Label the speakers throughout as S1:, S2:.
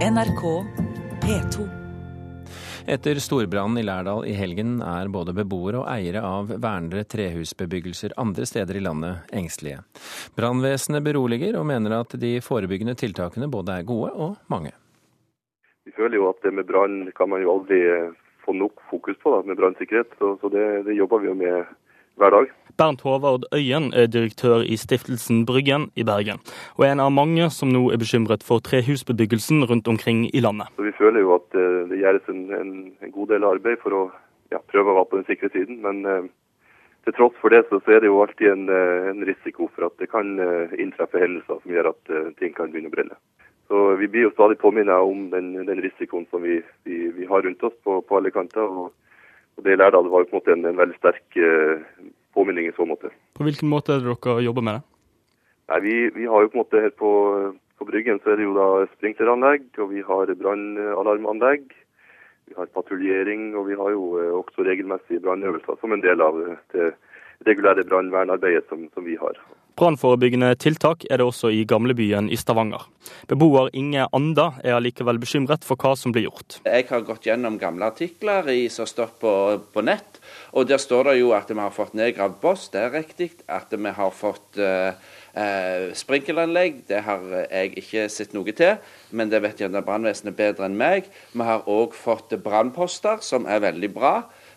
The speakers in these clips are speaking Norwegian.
S1: NRK P2.
S2: Etter storbrannen i Lærdal i helgen er både beboere og eiere av vernede trehusbebyggelser andre steder i landet engstelige. Brannvesenet beroliger og mener at de forebyggende tiltakene både er gode og mange.
S3: Vi føler jo at det med brann kan man jo aldri få nok fokus på, da, med brannsikkerhet. Så, så det, det jobber vi jo med hver dag.
S4: Bernt Håvard Øyen er direktør i stiftelsen Bryggen i Bergen, og er en av mange som nå er bekymret for trehusbebyggelsen rundt omkring i landet.
S3: Så Vi føler jo at eh, det gjøres en, en, en god del arbeid for å ja, prøve å være på den sikre siden. Men eh, til tross for det så, så, er det jo alltid en, eh, en, risiko for at det kan inntreffe hendelser som gjør at ting kan begynne å brenne. Så Vi blir jo stadig påminnet om den, den risikoen som vi, vi, vi, har rundt oss på, på alle kanter. og og Det Lærdal var på en måte en, en veldig sterk eh, påminning i så måte.
S4: På hvilken måte er det dere jobber med det?
S3: Nei, vi, vi, har jo på en måte her på, på Bryggen så er det jo da sprinkleranlegg, og vi har brannalarmanlegg. Vi har patruljering, og vi har jo eh, også regelmessige brannøvelser som en del av det regulære brannvernarbeidet som, som vi har.
S4: Brannforebyggende tiltak er det også i gamlebyen i Stavanger. Beboer Inge Anda er allikevel bekymret for hva som blir gjort.
S5: Jeg har gått gjennom gamle artikler som har stått på, på, nett, og der står det jo at vi har fått nedgravd boss, det er riktig. At vi har fått uh, uh, sprinkleranlegg, det har jeg ikke sett noe til. Men det vet gjerne brannvesenet bedre enn meg. Vi har òg fått brannposter, som er veldig bra.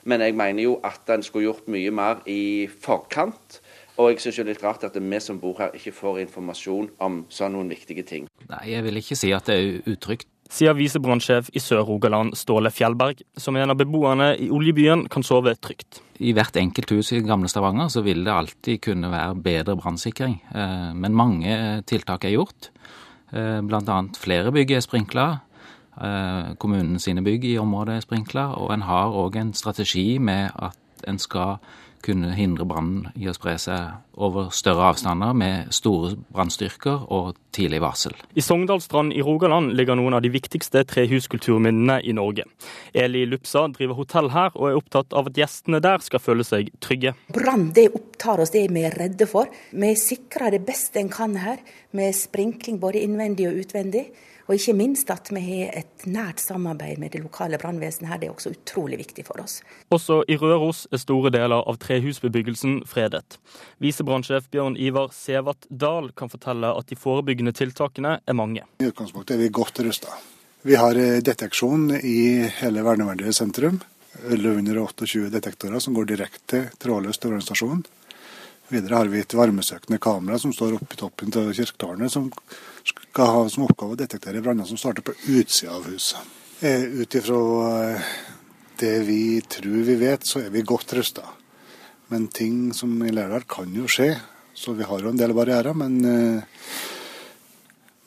S5: Men jeg mener jo at en skulle gjort mye mer i forkant. Og jeg syns det er litt rart at vi som bor her ikke får informasjon om sånne noen viktige ting.
S6: Nei, jeg vil ikke si at det er utrygt.
S4: Sier visebrannssjef i Sør-Rogaland, Ståle Fjellberg, som en av beboerne i oljebyen kan sove trygt.
S6: I hvert enkelt hus i gamle Stavanger så vil det alltid kunne være bedre brannsikring. Eh, men mange tiltak er gjort. Bl.a. blant annet flere bygg er sprinkla. Eh, kommunen sine bygg i området er sprinkla. Og en har òg en strategi med at en skal kunne hindre brannen i å spre seg over større avstander med store brannstyrker og tidlig varsel.
S4: I Sogndalstrand i Rogaland ligger noen av de viktigste trehuskulturminnene i Norge. Eli Lupsa driver hotell her og er opptatt av at gjestene der skal føle seg trygge.
S7: Brann det opptar oss, det er vi redde for. Vi sikrer det beste en kan her, med sprinkling både innvendig og utvendig. Og ikke minst at vi har et nært samarbeid med det lokale brannvesenet her. Det er også utrolig viktig for oss.
S4: Også i Røros er store deler av trehusbebyggelsen fredet. Visebrannsjef Bjørn Ivar Sevat Dahl kan fortelle at de forebyggende tiltakene er mange.
S8: I utgangspunktet er vi godt rusta. Vi har eh, deteksjon i hele verneverdige sentrum. 1128 detektorer som går direkte trådløst til brannstasjonen. Videre har vi et varmesøkende kamera som står oppe i toppen til kirketårnet, som skal ha som oppgave å detektere branner som starter på utsida av huset. Eh, ut ifra eh, det vi tror vi vet, så er vi godt rusta. Men ting som i Lærdal kan jo skje, så vi har jo en del barrierer. Men, eh,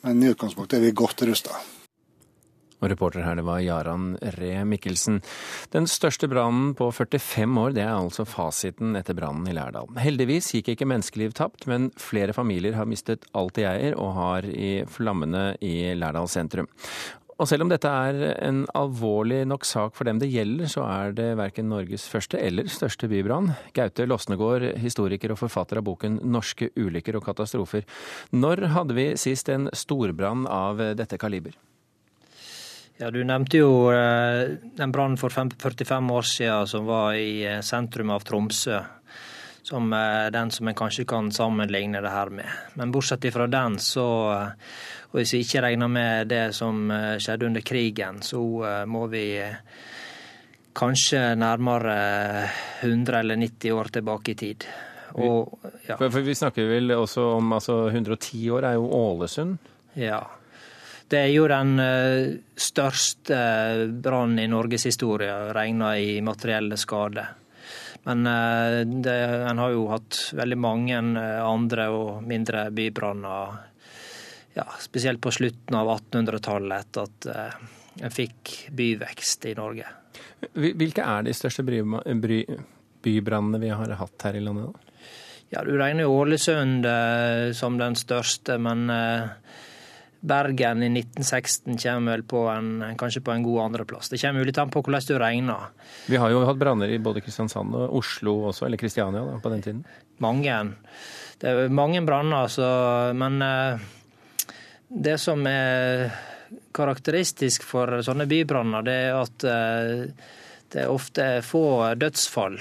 S8: men i utgangspunktet er vi godt rusta.
S2: Og reporter her, det var Jaran Ree Mikkelsen. Den største brannen på 45 år, det er altså fasiten etter brannen i Lærdal. Heldigvis gikk ikke menneskeliv tapt, men flere familier har mistet alt de eier og har i flammene i Lærdal sentrum. Og selv om dette er en alvorlig nok sak for dem det gjelder, så er det verken Norges første eller største bybrann. Gaute Losnegård, historiker og forfatter av boken 'Norske ulykker og katastrofer'. Når hadde vi sist en storbrann av dette kaliber?
S9: Ja, Du nevnte jo eh, den brannen for 45 år siden som var i eh, sentrum av Tromsø. Som eh, den som en kanskje kan sammenligne det her med. Men bortsett fra den, så Og hvis vi ikke regner med det som skjedde under krigen, så må vi kanskje nærmere 100 eller 90 år tilbake i tid.
S2: Og, ja. for, for, vi snakker vel også om altså 110 år er jo Ålesund?
S9: Ja. Det er jo den eh, største brannen i norgeshistoria regna i materielle skader. Men eh, det, en har jo hatt veldig mange eh, andre og mindre bybranner. Ja, spesielt på slutten av 1800-tallet, etter at en fikk byvekst i Norge.
S2: Hvilke er de største bybrannene vi har hatt her i landet? da?
S9: Ja, Du regner jo Ålesund som den største, men Bergen i 1916 kommer vel på en, kanskje på en god andreplass. Det kommer litt an på hvordan du regner.
S2: Vi har jo hatt branner i både Kristiansand og Oslo også, eller Kristiania da, på den tiden?
S9: Mange. Det er mange branner, altså. Men eh, det som er karakteristisk for sånne bybranner, det er at det er ofte få dødsfall.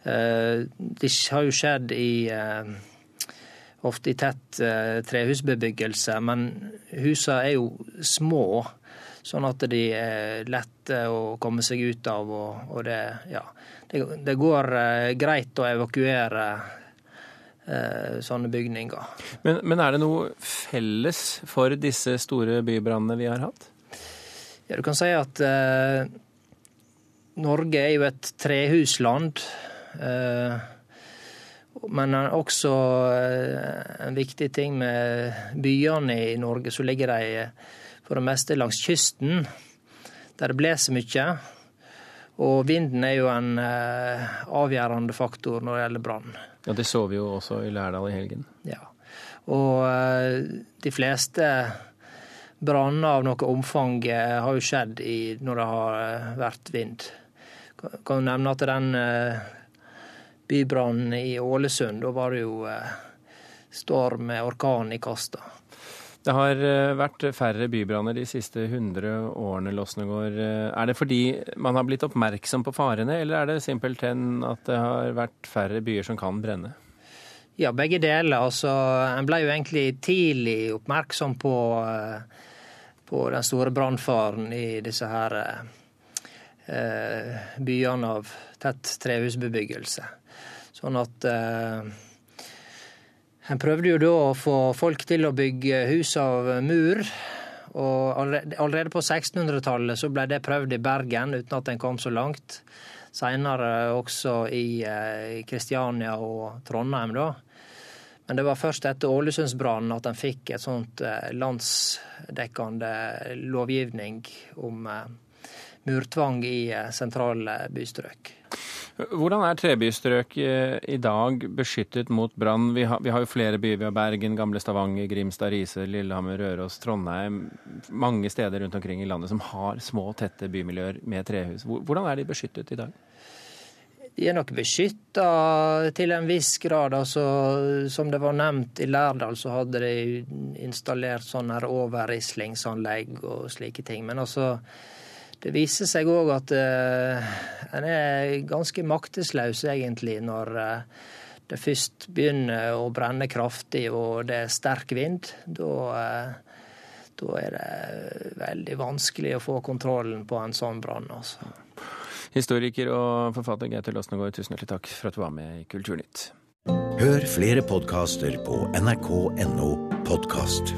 S9: Det har jo skjedd i ofte i tett trehusbebyggelse, men husene er jo små. Sånn at de er lette å komme seg ut av. Og, og det, ja, det, det, går greit å evakuere Eh, sånne bygninger.
S2: Men, men, er det noe felles for disse store bybrannene vi har hatt?
S9: Ja, du kan si at eh, Norge er jo et trehusland. Eh, men også eh, en viktig ting med byene i Norge, så ligger de eh, for det meste langs kysten, der det blåser mye. Og vinden er jo en eh, avgjørende faktor når det gjelder brann.
S2: Ja, Det så vi jo også i Lærdal i helgen.
S9: Ja, og de fleste branner av noe omfang har jo skjedd i, når det har vært vind. Jeg kan nevne at den bybrannen i Ålesund, da var det jo storm med orkan i kasta.
S2: Det har eh, vært færre bybranner de siste 100 årene, Losnegård. Eh, er det fordi man har blitt oppmerksom på farene, eller er det simpelthen at det har vært færre byer som kan brenne?
S9: Ja, begge deler. Altså, en ble jo egentlig tidlig oppmerksom på, eh, på den store brannfaren i disse her eh, byene av tett trehusbebyggelse. Sånn at eh, en prøvde jo da å få folk til å bygge hus av mur. Og allerede på 1600-tallet så ble det prøvd i Bergen uten at en kom så langt. Seinere også i Kristiania eh, og Trondheim, da. Men det var først etter Ålesundsbrannen at en fikk et sånt eh, landsdekkende lovgivning om eh, murtvang i sentrale bystrøk.
S2: Hvordan er trebystrøk eh, i dag beskyttet mot brann? Vi, vi, har jo flere byer. Vi har Bergen, Gamle Stavanger, Grimstad, Riise, Lillehammer, Røros, Trondheim. Mange steder rundt omkring i landet som har små, tette bymiljøer med trehus. Hvordan er de beskyttet i dag?
S9: De er nok beskytta til en viss grad. Altså, som det var nevnt, i Lærdal så hadde de installert sånne overrislingsanlegg og slike ting. Men altså det viser seg òg at uh, en er ganske maktesløs, egentlig, når uh, det først begynner å brenne kraftig og det er sterk vind. Da, uh, da er det veldig vanskelig å få kontrollen på en sånn brann. Altså.
S2: Historiker og forfatter Gaute Låsnegård, tusen hjertelig takk for at du var med i Kulturnytt.
S10: Hør flere podkaster på nrk.no podkast.